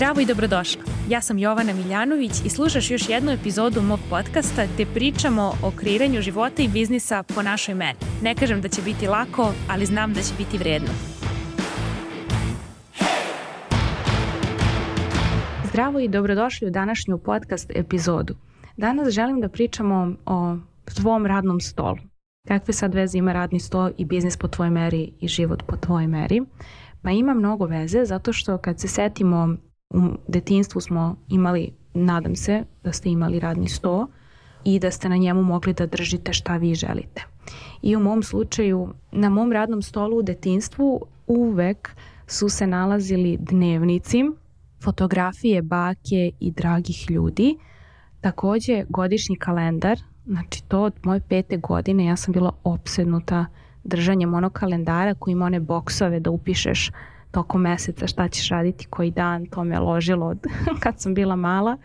Zdravo i dobrodošla. Ja sam Jovana Miljanović i slušaš još jednu epizodu mog podcasta gde pričamo o kreiranju života i biznisa po našoj meni. Ne kažem da će biti lako, ali znam da će biti vredno. Zdravo i dobrodošli u današnju podcast epizodu. Danas želim da pričamo o tvom radnom stolu. Kakve sad veze ima radni sto i biznis po tvojoj meri i život po tvojoj meri? Pa ima mnogo veze zato što kad se setimo u detinstvu smo imali, nadam se da ste imali radni sto i da ste na njemu mogli da držite šta vi želite. I u mom slučaju, na mom radnom stolu u detinstvu uvek su se nalazili dnevnici, fotografije bake i dragih ljudi, takođe godišnji kalendar, znači to od moje pete godine ja sam bila opsednuta držanjem onog kalendara koji ima one boksove da upišeš tokom meseca šta ćeš raditi koji dan, to me ložilo od kad sam bila mala.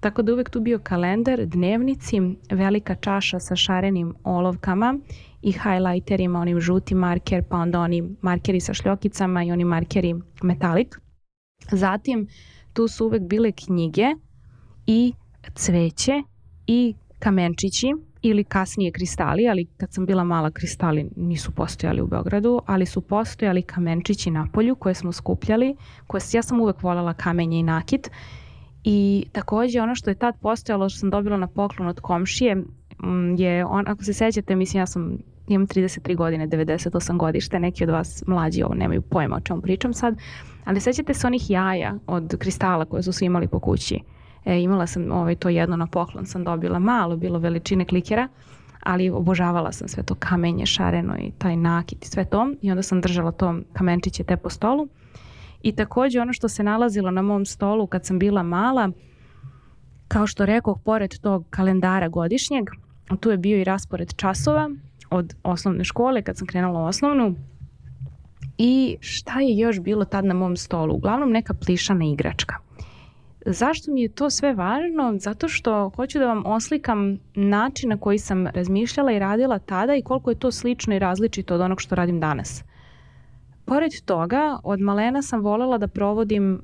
Tako da uvek tu bio kalendar, dnevnici, velika čaša sa šarenim olovkama i highlighterima, onim žuti marker, pa onda oni markeri sa šljokicama i oni markeri metalik. Zatim tu su uvek bile knjige i cveće i kamenčići ili kasnije kristali, ali kad sam bila mala kristali nisu postojali u Beogradu, ali su postojali kamenčići na polju koje smo skupljali, koje ja sam uvek voljela kamenje i nakit. I takođe ono što je tad postojalo što sam dobila na poklon od komšije mm, je, on, ako se sećate, mislim ja sam imam 33 godine, 98 godište, neki od vas mlađi ovo nemaju pojma o čemu pričam sad, ali sećate se onih jaja od kristala koje su svi imali po kući E, imala sam ovaj, to jedno na poklon, sam dobila malo, bilo veličine klikera, ali obožavala sam sve to kamenje, šareno i taj nakit i sve to. I onda sam držala to kamenčiće te po stolu. I takođe ono što se nalazilo na mom stolu kad sam bila mala, kao što rekao, pored tog kalendara godišnjeg, tu je bio i raspored časova od osnovne škole kad sam krenula u osnovnu. I šta je još bilo tad na mom stolu? Uglavnom neka plišana igračka. Zašto mi je to sve važno? Zato što hoću da vam oslikam način na koji sam razmišljala i radila tada i koliko je to slično i različito od onog što radim danas. Pored toga, od malena sam volela da provodim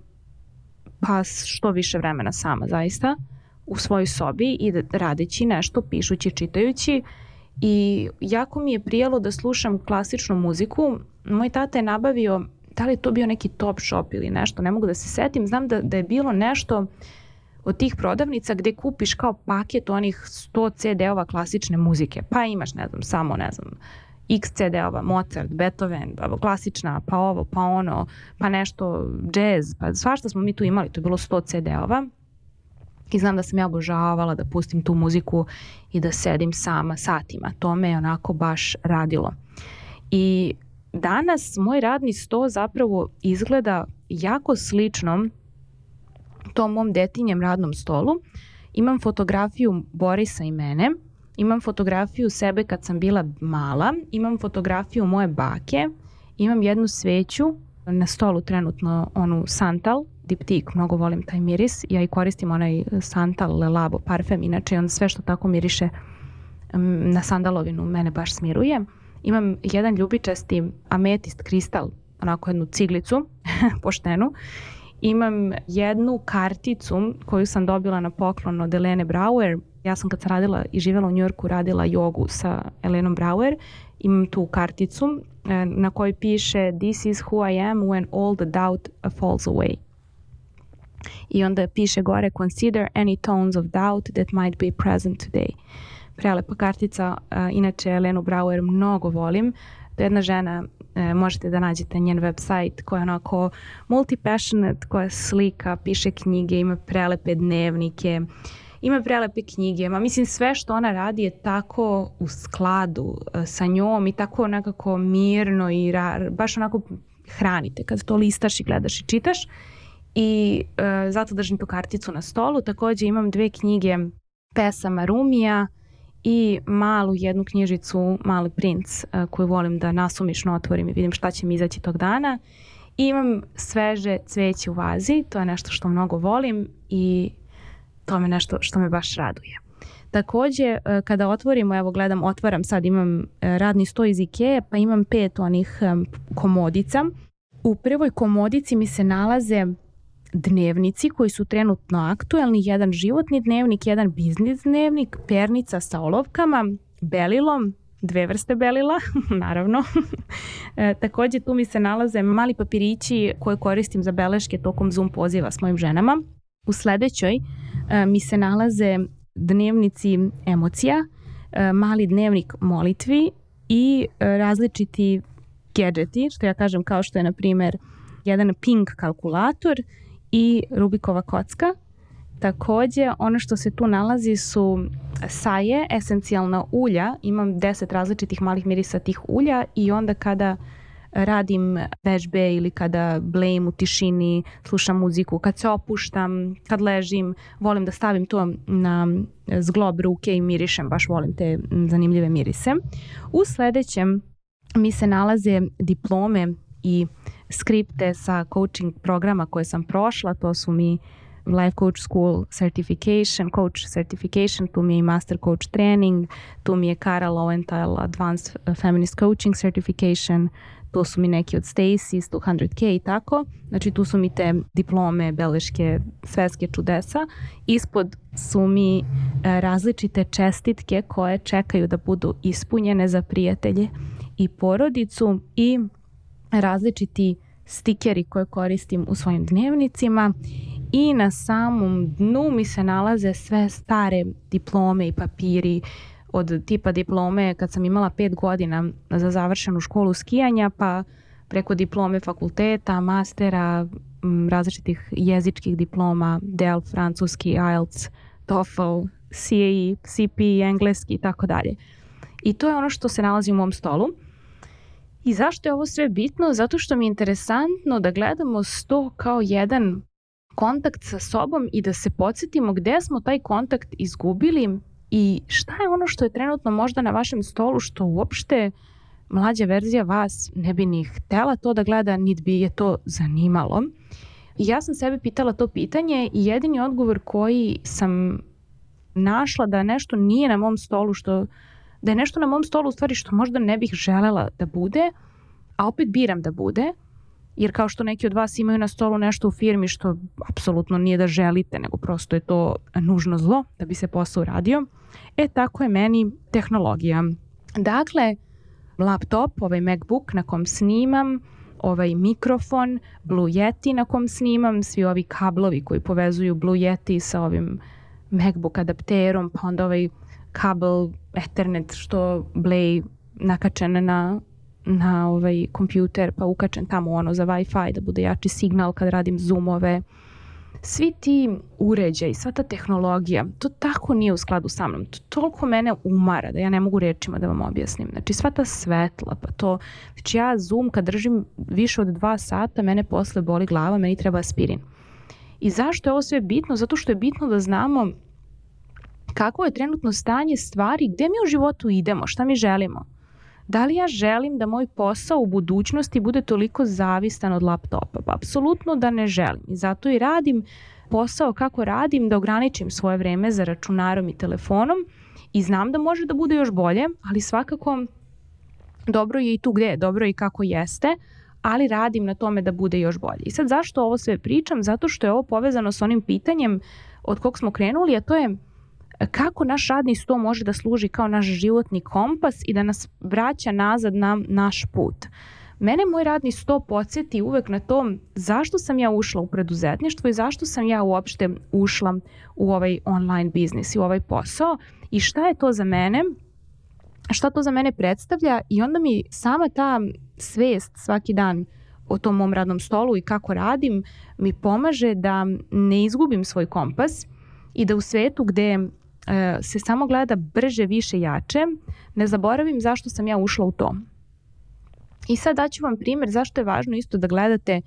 pa što više vremena sama zaista u svojoj sobi i da radeći nešto, pišući, čitajući i jako mi je prijalo da slušam klasičnu muziku. Moj tata je nabavio da li je to bio neki top shop ili nešto, ne mogu da se setim, znam da, da je bilo nešto od tih prodavnica gde kupiš kao paket onih 100 CD-ova klasične muzike, pa imaš, ne znam, samo, ne znam, x CD-ova, Mozart, Beethoven, klasična, pa ovo, pa ono, pa nešto, jazz, pa svašta smo mi tu imali, to je bilo 100 CD-ova. I znam da sam ja obožavala da pustim tu muziku i da sedim sama satima. To me je onako baš radilo. I danas moj radni sto zapravo izgleda jako slično tom mom detinjem radnom stolu. Imam fotografiju Borisa i mene, imam fotografiju sebe kad sam bila mala, imam fotografiju moje bake, imam jednu sveću, na stolu trenutno onu Santal, diptik, mnogo volim taj miris, ja i koristim onaj Santal Le Labo parfem, inače on sve što tako miriše na sandalovinu mene baš smiruje imam jedan ljubičasti ametist kristal, onako jednu ciglicu, poštenu. Imam jednu karticu koju sam dobila na poklon od Elene Brauer. Ja sam kad sam radila i živjela u Njorku radila jogu sa Elenom Brauer. Imam tu karticu e, na kojoj piše This is who I am when all the doubt falls away. I onda piše gore Consider any tones of doubt that might be present today. Prelepa kartica, inače Elenu Brauer mnogo volim. To je jedna žena, e, možete da nađete njen website koja je onako multi-passionate, koja slika, piše knjige, ima prelepe dnevnike, ima prelepe knjige, ma mislim sve što ona radi je tako u skladu e, sa njom i tako nekako mirno i ra, baš onako hranite kad to listaš i gledaš i čitaš i e, zato držim tu karticu na stolu. Takođe imam dve knjige pesama Rumija, i malu jednu knjižicu Mali princ e, koju volim da nasumišno otvorim i vidim šta će mi izaći tog dana. I imam sveže cveće u vazi, to je nešto što mnogo volim i to me nešto što me baš raduje. Takođe, e, kada otvorimo, evo gledam, otvaram sad, imam e, radni sto iz Ikea, pa imam pet onih komodica. U prvoj komodici mi se nalaze dnevnici koji su trenutno aktuelni, jedan životni dnevnik, jedan biznis dnevnik, pernica sa olovkama, belilom, dve vrste belila, naravno. e, takođe tu mi se nalaze mali papirići koje koristim za beleške tokom Zoom poziva s mojim ženama. U sledećoj e, mi se nalaze dnevnici emocija, e, mali dnevnik molitvi i e, različiti gadgeti, što ja kažem kao što je na primer jedan ping kalkulator i Rubikova kocka. Takođe, ono što se tu nalazi su saje, esencijalna ulja. Imam 10 različitih malih mirisa tih ulja i onda kada radim vežbe ili kada blejim u tišini, slušam muziku, kad se opuštam, kad ležim, volim da stavim to na zglob ruke i mirišem, baš volim te zanimljive mirise. U sledećem mi se nalaze diplome i skripte sa coaching programa koje sam prošla, to su mi Life Coach School Certification, Coach Certification, tu mi je i Master Coach Training, tu mi je Cara Lowenthal Advanced Feminist Coaching Certification, tu su mi neki od Stacy's, 200K i tako. Znači tu su mi te diplome, beleške, svetske čudesa. Ispod su mi e, različite čestitke koje čekaju da budu ispunjene za prijatelje i porodicu i različiti stikeri koje koristim u svojim dnevnicima i na samom dnu mi se nalaze sve stare diplome i papiri od tipa diplome kad sam imala pet godina za završenu školu skijanja pa preko diplome fakulteta, mastera, različitih jezičkih diploma, DEL, francuski, IELTS, TOEFL, CAE, CP, engleski i tako dalje. I to je ono što se nalazi u mom stolu. I zašto je ovo sve bitno? Zato što mi je interesantno da gledamo sto kao jedan kontakt sa sobom i da se podsjetimo gde smo taj kontakt izgubili i šta je ono što je trenutno možda na vašem stolu što uopšte mlađa verzija vas ne bi ni htela to da gleda, niti bi je to zanimalo. I ja sam sebe pitala to pitanje i jedini odgovor koji sam našla da nešto nije na mom stolu što da je nešto na mom stolu u stvari što možda ne bih želela da bude, a opet biram da bude, jer kao što neki od vas imaju na stolu nešto u firmi što apsolutno nije da želite, nego prosto je to nužno zlo da bi se posao uradio, e tako je meni tehnologija. Dakle, laptop, ovaj MacBook na kom snimam, ovaj mikrofon, Blue Yeti na kom snimam, svi ovi kablovi koji povezuju Blue Yeti sa ovim MacBook adapterom, pa onda ovaj kabel Ethernet što Blay nakačen na na ovaj kompjuter pa ukačen tamo ono za Wi-Fi da bude jači signal kad radim zoomove. Svi ti uređaj, sva ta tehnologija, to tako nije u skladu sa mnom. To toliko mene umara da ja ne mogu rečima da vam objasnim. Znači sva ta svetla, pa to, znači ja zoom kad držim više od dva sata, mene posle boli glava, meni treba aspirin. I zašto je ovo sve bitno? Zato što je bitno da znamo kako je trenutno stanje stvari, gde mi u životu idemo, šta mi želimo. Da li ja želim da moj posao u budućnosti bude toliko zavistan od laptopa? Pa apsolutno da ne želim i zato i radim posao kako radim da ograničim svoje vreme za računarom i telefonom i znam da može da bude još bolje, ali svakako dobro je i tu gde je, dobro je i kako jeste, ali radim na tome da bude još bolje. I sad zašto ovo sve pričam? Zato što je ovo povezano s onim pitanjem od kog smo krenuli, a to je kako naš radni sto može da služi kao naš životni kompas i da nas vraća nazad na naš put. Mene moj radni sto podsjeti uvek na to zašto sam ja ušla u preduzetništvo i zašto sam ja uopšte ušla u ovaj online biznis i u ovaj posao i šta je to za mene, šta to za mene predstavlja i onda mi sama ta svest svaki dan o tom mom radnom stolu i kako radim mi pomaže da ne izgubim svoj kompas i da u svetu gde E, se samo gleda brže, više, jače, ne zaboravim zašto sam ja ušla u to. I sad daću vam primjer zašto je važno isto da gledate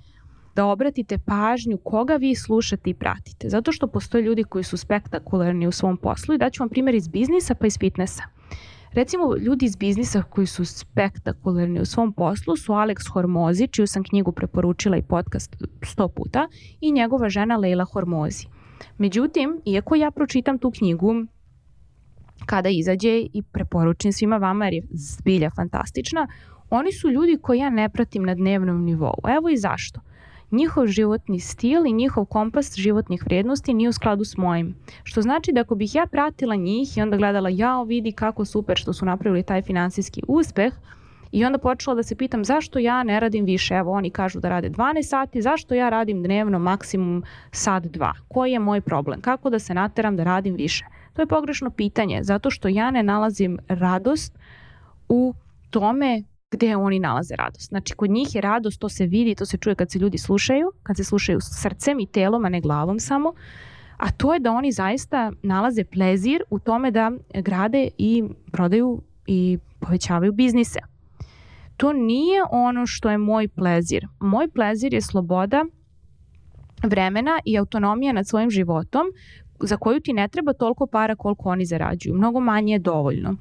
da obratite pažnju koga vi slušate i pratite. Zato što postoje ljudi koji su spektakularni u svom poslu i daću vam primjer iz biznisa pa iz fitnessa. Recimo, ljudi iz biznisa koji su spektakularni u svom poslu su Alex Hormozi, čiju sam knjigu preporučila i podcast sto puta, i njegova žena Leila Hormozi. Međutim, iako ja pročitam tu knjigu kada izađe i preporučim svima vama jer je zbilja fantastična, oni su ljudi koji ja ne pratim na dnevnom nivou. Evo i zašto. njihov životni stil i njihov kompas životnih vrijednosti nije u skladu s mojim. Što znači da ako bih ja pratila njih i onda gledala jao vidi kako super što su napravili taj finansijski uspeh, I onda počela da se pitam zašto ja ne radim više. Evo oni kažu da rade 12 sati, zašto ja radim dnevno maksimum sat dva? Koji je moj problem? Kako da se nateram da radim više? To je pogrešno pitanje, zato što ja ne nalazim radost u tome gde oni nalaze radost. Znači, kod njih je radost, to se vidi, to se čuje kad se ljudi slušaju, kad se slušaju srcem i telom, a ne glavom samo, a to je da oni zaista nalaze plezir u tome da grade i prodaju i povećavaju biznise. To nije ono što je moj plezir. Moj plezir je sloboda vremena i autonomija nad svojim životom za koju ti ne treba toliko para koliko oni zarađuju. Mnogo manje je dovoljno.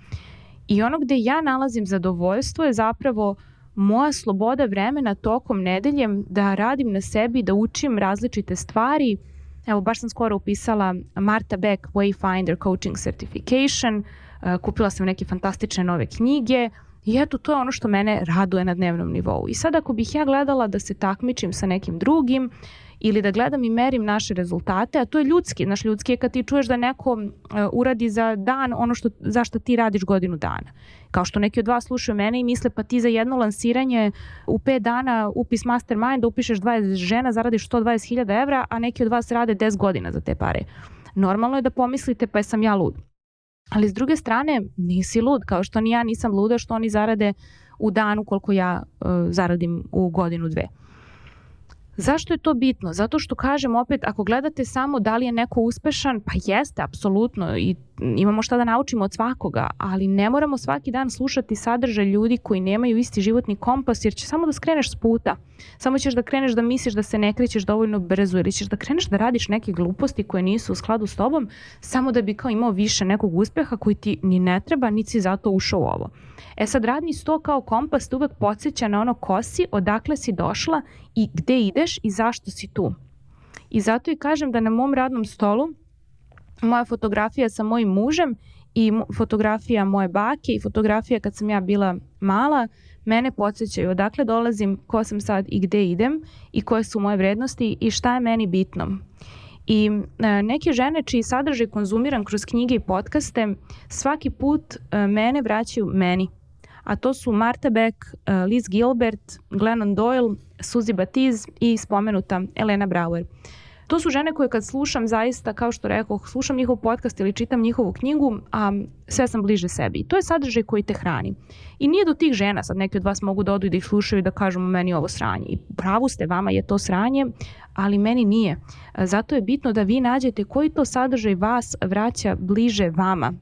I ono gde ja nalazim zadovoljstvo je zapravo moja sloboda vremena tokom nedelje da radim na sebi, da učim različite stvari. Evo, baš sam skoro upisala Marta Beck Wayfinder Coaching Certification, eh, kupila sam neke fantastične nove knjige i eto, to je ono što mene raduje na dnevnom nivou. I sad ako bih ja gledala da se takmičim sa nekim drugim ili da gledam i merim naše rezultate, a to je ljudski. Znaš, ljudski je kad ti čuješ da neko uh, uradi za dan ono što, zašto ti radiš godinu dana. Kao što neki od vas slušaju mene i misle pa ti za jedno lansiranje u 5 dana upis mastermind, da upišeš 20 žena, zaradiš 120.000 evra, a neki od vas rade 10 godina za te pare. Normalno je da pomislite pa sam ja lud. Ali s druge strane, nisi lud, kao što ni ja nisam luda što oni zarade u danu koliko ja uh, zaradim u godinu dve. Zašto je to bitno? Zato što kažem opet, ako gledate samo da li je neko uspešan, pa jeste, apsolutno, i imamo šta da naučimo od svakoga, ali ne moramo svaki dan slušati sadržaj ljudi koji nemaju isti životni kompas, jer će samo da skreneš s puta. Samo ćeš da kreneš da misliš da se ne krećeš dovoljno brzo, ili ćeš da kreneš da radiš neke gluposti koje nisu u skladu s tobom, samo da bi kao imao više nekog uspeha koji ti ni ne treba, niti si zato ušao u ovo. E sad, radni sto kao kompas te uvek podsjeća na ono ko si, odakle si došla i gde ideš i zašto si tu. I zato i kažem da na mom radnom stolu moja fotografija sa mojim mužem i fotografija moje bake i fotografija kad sam ja bila mala mene podsjećaju odakle dolazim, ko sam sad i gde idem i koje su moje vrednosti i šta je meni bitno. I e, neke žene čiji sadržaj konzumiram kroz knjige i podcaste svaki put e, mene vraćaju meni a to su Marta Beck, eh, Liz Gilbert, Glennon Doyle, Suzy Batiz i spomenuta Elena Brauer. To su žene koje kad slušam zaista, kao što rekao, slušam njihov podcast ili čitam njihovu knjigu, a sve sam bliže sebi. I to je sadržaj koji te hrani. I nije do tih žena, sad neki od vas mogu da odu i da ih slušaju i da kažu meni ovo sranje. I pravu ste, vama je to sranje, ali meni nije. Zato je bitno da vi nađete koji to sadržaj vas vraća bliže vama.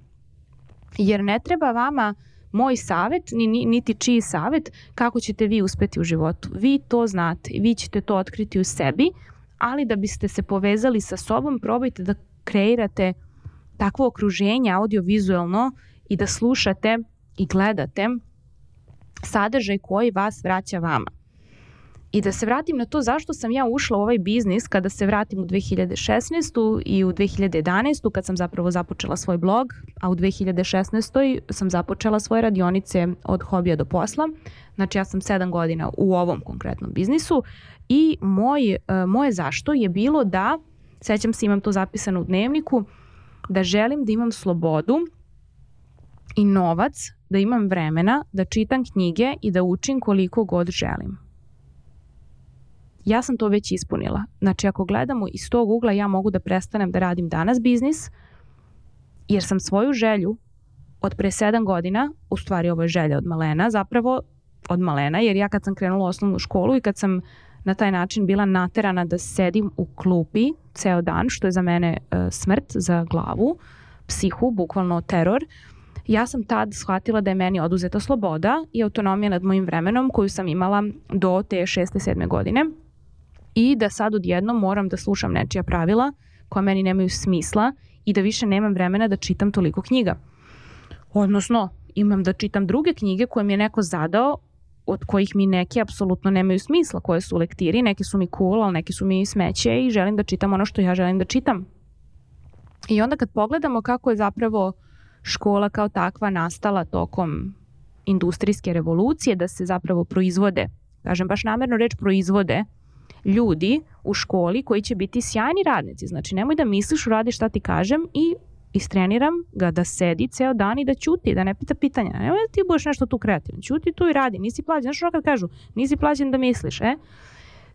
Jer ne treba vama moj savet, ni, niti čiji savet, kako ćete vi uspeti u životu. Vi to znate, vi ćete to otkriti u sebi, ali da biste se povezali sa sobom, probajte da kreirate takvo okruženje audiovizualno i da slušate i gledate sadržaj koji vas vraća vama. I da se vratim na to zašto sam ja ušla u ovaj biznis kada se vratim u 2016. i u 2011. kad sam zapravo započela svoj blog, a u 2016. sam započela svoje radionice od hobija do posla. Znači ja sam 7 godina u ovom konkretnom biznisu i moj, e, moje zašto je bilo da, sećam se imam to zapisano u dnevniku, da želim da imam slobodu i novac, da imam vremena, da čitam knjige i da učim koliko god želim ja sam to već ispunila. Znači, ako gledamo iz tog ugla, ja mogu da prestanem da radim danas biznis, jer sam svoju želju od pre sedam godina, u stvari ovo je želja od malena, zapravo od malena, jer ja kad sam krenula u osnovnu školu i kad sam na taj način bila naterana da sedim u klupi ceo dan, što je za mene e, smrt za glavu, psihu, bukvalno teror, ja sam tad shvatila da je meni oduzeta sloboda i autonomija nad mojim vremenom koju sam imala do te šeste, sedme godine i da sad odjednom moram da slušam nečija pravila koja meni nemaju smisla i da više nemam vremena da čitam toliko knjiga. Odnosno, imam da čitam druge knjige koje mi je neko zadao od kojih mi neke apsolutno nemaju smisla, koje su lektiri, neke su mi cool, ali neke su mi smeće i želim da čitam ono što ja želim da čitam. I onda kad pogledamo kako je zapravo škola kao takva nastala tokom industrijske revolucije, da se zapravo proizvode, kažem baš namerno reč proizvode, ljudi u školi koji će biti sjajni radnici. Znači, nemoj da misliš uradi šta ti kažem i istreniram ga da sedi ceo dan i da ćuti, da ne pita pitanja. Nemoj da ti budeš nešto tu kreativan. Ćuti tu i radi, nisi plaćen. Znaš što kad kažu, nisi plaćen da misliš, e?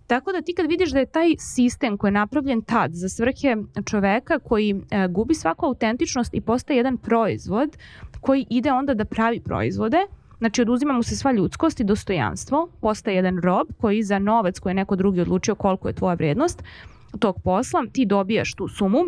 Tako da ti kad vidiš da je taj sistem koji je napravljen tad za svrhe čoveka koji e, gubi svaku autentičnost i postaje jedan proizvod koji ide onda da pravi proizvode, Znači, oduzima mu se sva ljudskost i dostojanstvo, postaje jedan rob koji za novac koji je neko drugi odlučio koliko je tvoja vrednost tog posla, ti dobijaš tu sumu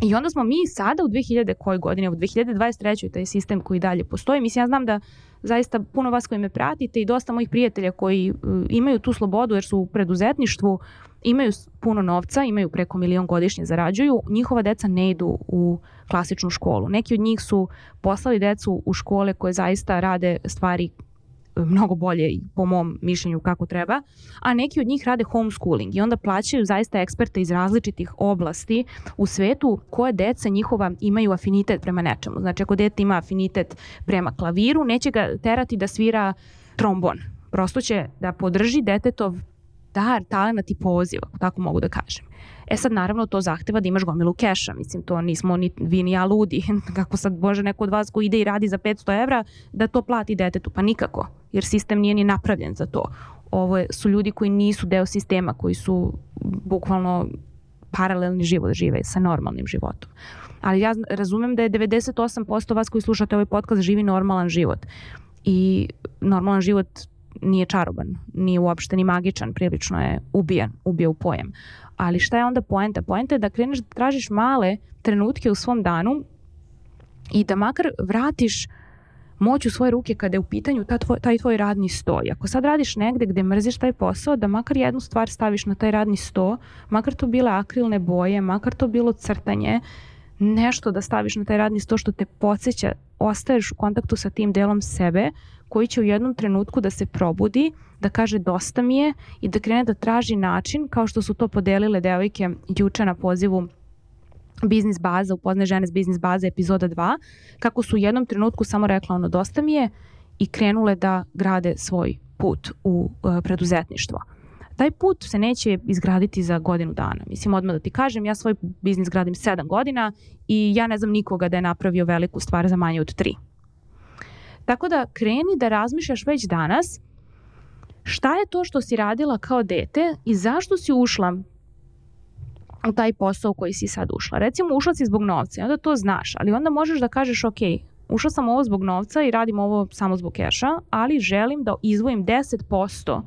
I onda smo mi sada u 2000 koje godine, u 2023. taj sistem koji dalje postoji. Mislim, ja znam da zaista puno vas koji me pratite i dosta mojih prijatelja koji uh, imaju tu slobodu jer su u preduzetništvu, imaju puno novca, imaju preko milion godišnje zarađuju, njihova deca ne idu u klasičnu školu. Neki od njih su poslali decu u škole koje zaista rade stvari mnogo bolje po mom mišljenju kako treba, a neki od njih rade homeschooling i onda plaćaju zaista eksperte iz različitih oblasti u svetu koje deca njihova imaju afinitet prema nečemu. Znači ako dete ima afinitet prema klaviru, neće ga terati da svira trombon. Prosto će da podrži detetov dar, talent i poziv, ako tako mogu da kažem. E sad, naravno, to zahteva da imaš gomilu keša. Mislim, to nismo ni vi ni ja ludi. Kako sad može neko od vas ko ide i radi za 500 evra da to plati detetu? Pa nikako, jer sistem nije ni napravljen za to. Ovo su ljudi koji nisu deo sistema, koji su bukvalno paralelni život žive sa normalnim životom. Ali ja razumem da je 98% vas koji slušate ovaj podcast živi normalan život. I normalan život nije čaroban, nije uopšte ni magičan, prilično je ubijan, ubija u pojem. Ali šta je onda poenta? Poenta je da kreneš da tražiš male trenutke u svom danu i da makar vratiš moć u svoje ruke kada je u pitanju ta tvoj, taj tvoj radni sto. I ako sad radiš negde gde mrziš taj posao, da makar jednu stvar staviš na taj radni sto, makar to bile akrilne boje, makar to bilo crtanje, nešto da staviš na taj radni sto što te podsjeća, ostaješ u kontaktu sa tim delom sebe koji će u jednom trenutku da se probudi, da kaže dosta mi je i da krene da traži način kao što su to podelile devojke juče na pozivu biznis baza, upozne žene s biznis baza epizoda 2, kako su u jednom trenutku samo rekla ono dosta mi je i krenule da grade svoj put u uh, preduzetništvo. Taj put se neće izgraditi za godinu dana. Mislim, odmah da ti kažem, ja svoj biznis gradim 7 godina i ja ne znam nikoga da je napravio veliku stvar za manje od 3. Tako da kreni da razmišljaš već danas šta je to što si radila kao dete i zašto si ušla u taj posao koji si sad ušla. Recimo ušla si zbog novca i onda to znaš, ali onda možeš da kažeš ok, ušla sam ovo zbog novca i radim ovo samo zbog keša, ali želim da izvojim 10%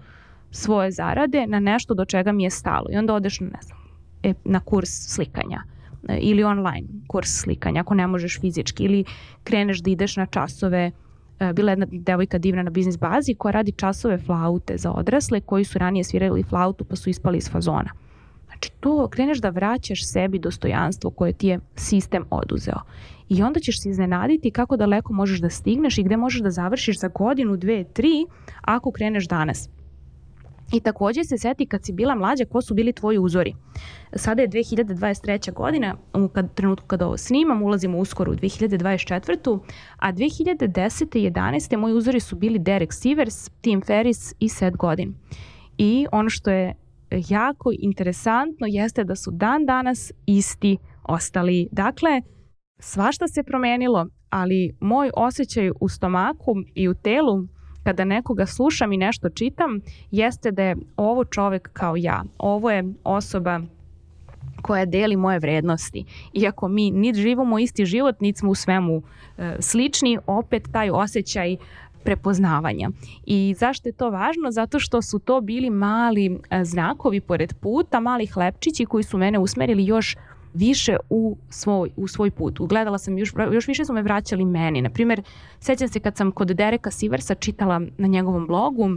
svoje zarade na nešto do čega mi je stalo. I onda odeš na, ne znam, e, na kurs slikanja e, ili online kurs slikanja ako ne možeš fizički ili kreneš da ideš na časove E, bila jedna devojka divna na biznis bazi koja radi časove flaute za odrasle koji su ranije svirali flautu pa su ispali iz fazona. Znači to kreneš da vraćaš sebi dostojanstvo koje ti je sistem oduzeo. I onda ćeš se iznenaditi kako daleko možeš da stigneš i gde možeš da završiš za godinu, dve, tri ako kreneš danas. I takođe se seti kad si bila mlađa ko su bili tvoji uzori. Sada je 2023. godina, u kad, trenutku kada ovo snimam, ulazimo uskoro u 2024. A 2010. i 11. moji uzori su bili Derek Sivers, Tim Ferris i Seth Godin. I ono što je jako interesantno jeste da su dan danas isti ostali. Dakle, svašta se promenilo, ali moj osjećaj u stomaku i u telu kada nekoga slušam i nešto čitam, jeste da je ovo čovek kao ja. Ovo je osoba koja deli moje vrednosti. Iako mi niti živimo isti život, niti smo u svemu e, slični, opet taj osjećaj prepoznavanja. I zašto je to važno? Zato što su to bili mali e, znakovi pored puta, mali hlebčići koji su mene usmerili još više u svoj, u svoj put. Ugledala sam, još, još više su me vraćali meni. Naprimer, sećam se kad sam kod Dereka Siversa čitala na njegovom blogu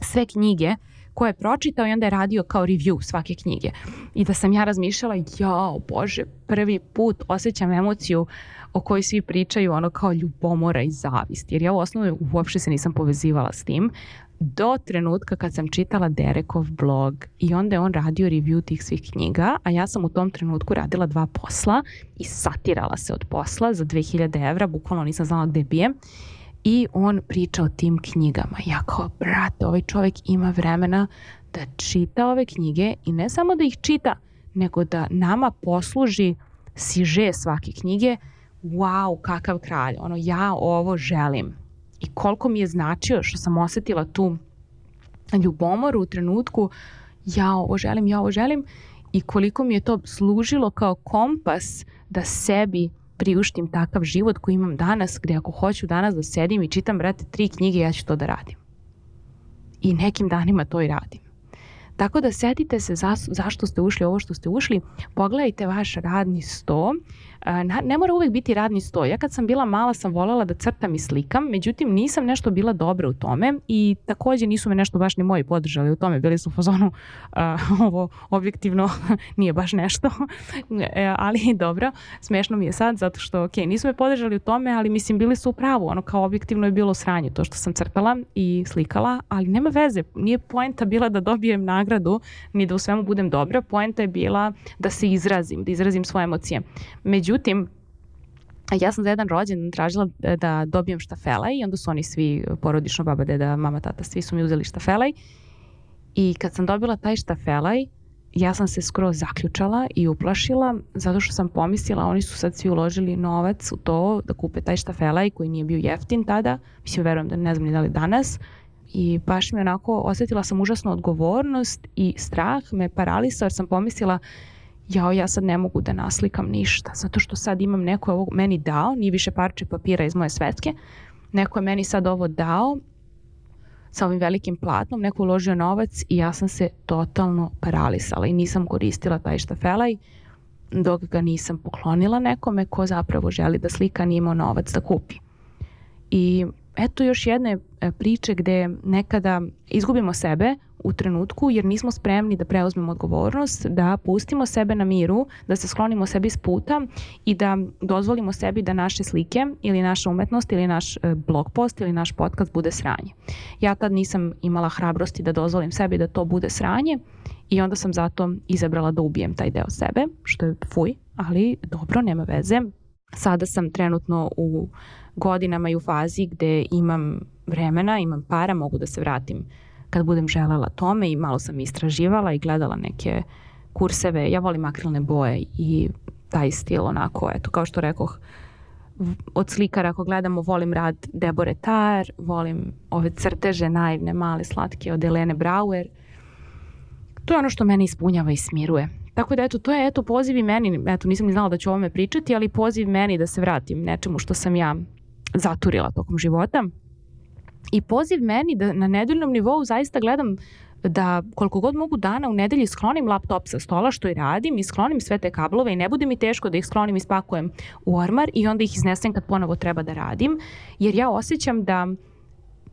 sve knjige koje je pročitao i onda je radio kao review svake knjige. I da sam ja razmišljala, jao bože, prvi put osjećam emociju o kojoj svi pričaju, ono kao ljubomora i zavist. Jer ja u osnovu uopšte se nisam povezivala s tim, do trenutka kad sam čitala Derekov blog i onda je on radio review tih svih knjiga, a ja sam u tom trenutku radila dva posla i satirala se od posla za 2000 evra, bukvalno nisam znala gde bijem i on priča o tim knjigama. Ja kao, brate, ovaj čovjek ima vremena da čita ove knjige i ne samo da ih čita, nego da nama posluži siže svake knjige, wow, kakav kralj, ono, ja ovo želim. I koliko mi je značio što sam osetila tu ljubomoru u trenutku, ja ovo želim, ja ovo želim, i koliko mi je to služilo kao kompas da sebi priuštim takav život koji imam danas, gde ako hoću danas da sedim i čitam, brate, tri knjige, ja ću to da radim. I nekim danima to i radim. Tako da setite se za, zašto ste ušli ovo što ste ušli, pogledajte vaš radni sto, ne mora uvek biti radni sto. Ja kad sam bila mala sam voljela da crtam i slikam, međutim nisam nešto bila dobra u tome i takođe nisu me nešto baš ni moji podržali u tome. Bili su u fazonu uh, ovo objektivno nije baš nešto, e, ali dobro, smešno mi je sad zato što ok, nisu me podržali u tome, ali mislim bili su u pravu, ono kao objektivno je bilo sranje to što sam crtala i slikala, ali nema veze, nije poenta bila da dobijem nagradu ni da u svemu budem dobra, poenta je bila da se izrazim, da izrazim svoje emocije. Međutim, Međutim, ja sam za jedan rođen tražila da dobijem štafelaj i onda su oni svi, porodično, baba, deda, mama, tata, svi su mi uzeli štafelaj. I kad sam dobila taj štafelaj, ja sam se skroz zaključala i uplašila zato što sam pomislila, oni su sad svi uložili novac u to da kupe taj štafelaj koji nije bio jeftin tada, mislim verujem da ne znam ni da li danas, i baš mi onako osetila sam užasnu odgovornost i strah me paralisao jer sam pomislila jao, ja sad ne mogu da naslikam ništa, zato što sad imam neko ovo meni dao, nije više parče papira iz moje svetske, neko je meni sad ovo dao sa ovim velikim platnom, neko uložio novac i ja sam se totalno paralisala i nisam koristila taj štafelaj dok ga nisam poklonila nekome ko zapravo želi da slika nije imao novac da kupi. I eto još jedne e, priče gde nekada izgubimo sebe u trenutku jer nismo spremni da preuzmemo odgovornost, da pustimo sebe na miru, da se sklonimo sebi s puta i da dozvolimo sebi da naše slike ili naša umetnost ili naš e, blog post ili naš podcast bude sranje. Ja tad nisam imala hrabrosti da dozvolim sebi da to bude sranje i onda sam zato izabrala da ubijem taj deo sebe, što je fuj, ali dobro, nema veze. Sada sam trenutno u godinama i u fazi gde imam vremena, imam para, mogu da se vratim kad budem želela tome i malo sam istraživala i gledala neke kurseve. Ja volim akrilne boje i taj stil onako, eto, kao što rekoh, od slikara ako gledamo, volim rad Debore Tar, volim ove crteže naivne, male, slatke od Elene Brauer. To je ono što mene ispunjava i smiruje. Tako da eto, to je eto poziv i meni, eto nisam ni znala da ću o ovome pričati, ali poziv meni da se vratim nečemu što sam ja zaturila tokom života. I poziv meni da na nedeljnom nivou zaista gledam da koliko god mogu dana u nedelji sklonim laptop sa stola što i radim i sklonim sve te kablove i ne bude mi teško da ih sklonim i spakujem u ormar i onda ih iznesem kad ponovo treba da radim jer ja osjećam da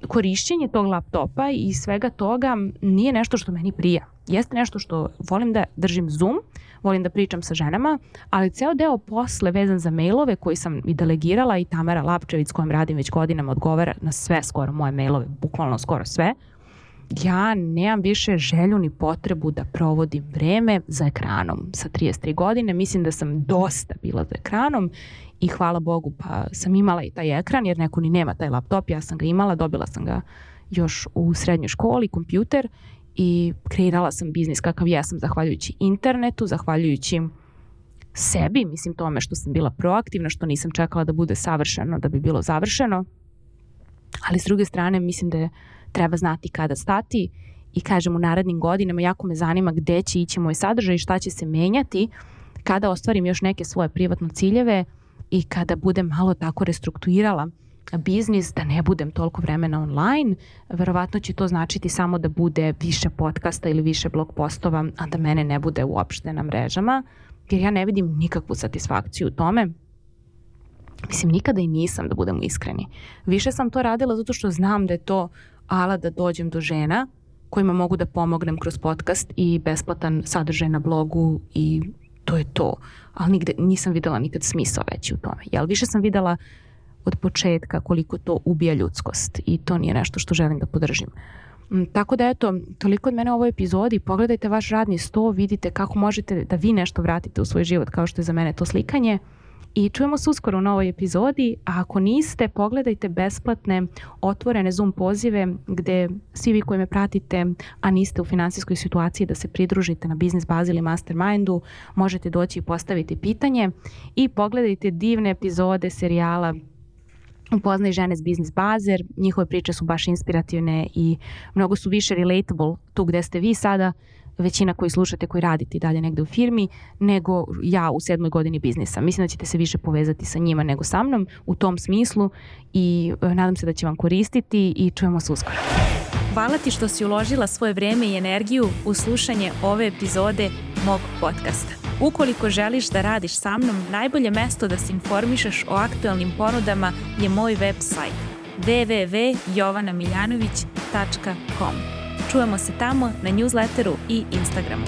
korišćenje tog laptopa i svega toga nije nešto što meni prija. Jeste nešto što volim da držim Zoom, volim da pričam sa ženama, ali ceo deo posle vezan za mailove koji sam i delegirala i Tamara Lapčević s kojom radim već godinama odgovara na sve skoro moje mailove, bukvalno skoro sve, ja nemam više želju ni potrebu da provodim vreme za ekranom. Sa 33 godine mislim da sam dosta bila za ekranom i hvala Bogu pa sam imala i taj ekran jer neko ni nema taj laptop, ja sam ga imala, dobila sam ga još u srednjoj školi, kompjuter i kreirala sam biznis kakav jesam zahvaljujući internetu, zahvaljujući sebi, mislim tome što sam bila proaktivna, što nisam čekala da bude savršeno da bi bilo završeno, ali s druge strane mislim da treba znati kada stati i kažem u narednim godinama jako me zanima gde će ići moj sadržaj i šta će se menjati kada ostvarim još neke svoje privatne ciljeve i kada budem malo tako restrukturirala biznis, da ne budem toliko vremena online, verovatno će to značiti samo da bude više podcasta ili više blog postova, a da mene ne bude uopšte na mrežama, jer ja ne vidim nikakvu satisfakciju u tome. Mislim, nikada i nisam, da budemo iskreni. Više sam to radila zato što znam da je to ala da dođem do žena kojima mogu da pomognem kroz podcast i besplatan sadržaj na blogu i to je to. Ali nigde nisam videla nikad smisao veći u tome. Jel, više sam videla od početka koliko to ubija ljudskost i to nije nešto što želim da podržim. Mm, tako da eto, toliko od mene u ovoj epizodi, pogledajte vaš radni sto, vidite kako možete da vi nešto vratite u svoj život kao što je za mene to slikanje. I čujemo se uskoro u novoj epizodi, a ako niste, pogledajte besplatne otvorene Zoom pozive gde svi vi koji me pratite, a niste u finansijskoj situaciji da se pridružite na Biznis Bazi ili Mastermindu, možete doći i postaviti pitanje. I pogledajte divne epizode serijala upoznaj žene s biznis bazer, njihove priče su baš inspirativne i mnogo su više relatable tu gde ste vi sada, većina koji slušate, koji radite i dalje negde u firmi, nego ja u sedmoj godini biznisa. Mislim da ćete se više povezati sa njima nego sa mnom u tom smislu i e, nadam se da će vam koristiti i čujemo se uskoro. Hvala ti što si uložila svoje vreme i energiju u slušanje ove epizode mog podcasta. Ukoliko želiš da radiš sa mnom, najbolje mesto da se informišeš o aktualnim ponudama je moj website www.jovanamiljanović.com. Čujemo se tamo na newsletteru i Instagramu.